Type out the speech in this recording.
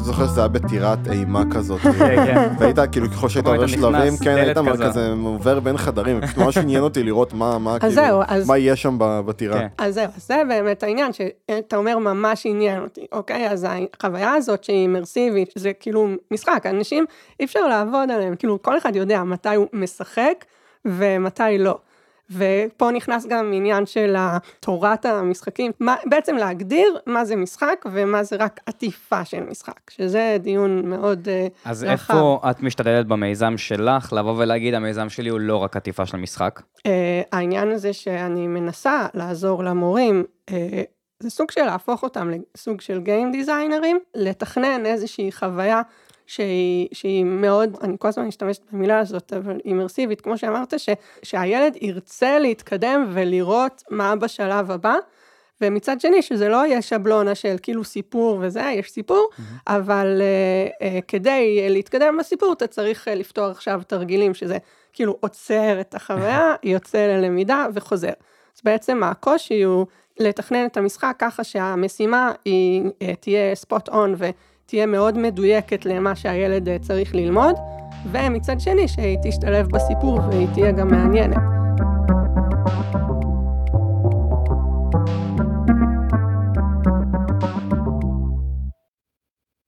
פשוט זוכר שזה היה בטירת אימה כזאת. כן, כן. והיית כאילו ככל שהיית היית עובר שלבים, כן, היית כזה. עובר בין חדרים, פשוט ממש עניין אותי לראות מה, מה, כאילו, מה יהיה שם בטירה. כן. אז זהו, אז זה באמת העניין, שאתה אומר ממש עניין אותי, אוקיי? אז החוויה הזאת שהיא אימרסיבית, זה כאילו משחק, אנשים, אי אפשר לעבוד עליהם, כאילו כל אחד יודע מתי הוא משחק ומתי לא. ופה נכנס גם עניין של תורת המשחקים, מה, בעצם להגדיר מה זה משחק ומה זה רק עטיפה של משחק, שזה דיון מאוד אה, אז רחב. איפה את משתדלת במיזם שלך לבוא ולהגיד, המיזם שלי הוא לא רק עטיפה של משחק? אה, העניין הזה שאני מנסה לעזור למורים, אה, זה סוג של להפוך אותם לסוג של גיים דיזיינרים, לתכנן איזושהי חוויה שהיא, שהיא מאוד, אני כל הזמן משתמשת במילה הזאת, אבל אימרסיבית, כמו שאמרת, ש, שהילד ירצה להתקדם ולראות מה בשלב הבא. ומצד שני, שזה לא יהיה שבלונה של כאילו סיפור וזה, יש סיפור, אבל uh, uh, כדי להתקדם בסיפור, אתה צריך uh, לפתור עכשיו תרגילים, שזה כאילו עוצר את החוויה, יוצא ללמידה וחוזר. אז בעצם הקושי הוא לתכנן את המשחק ככה שהמשימה היא uh, תהיה ספוט און ותהיה מאוד מדויקת למה שהילד uh, צריך ללמוד, ומצד שני, שהיא תשתלב בסיפור והיא תהיה גם מעניינת.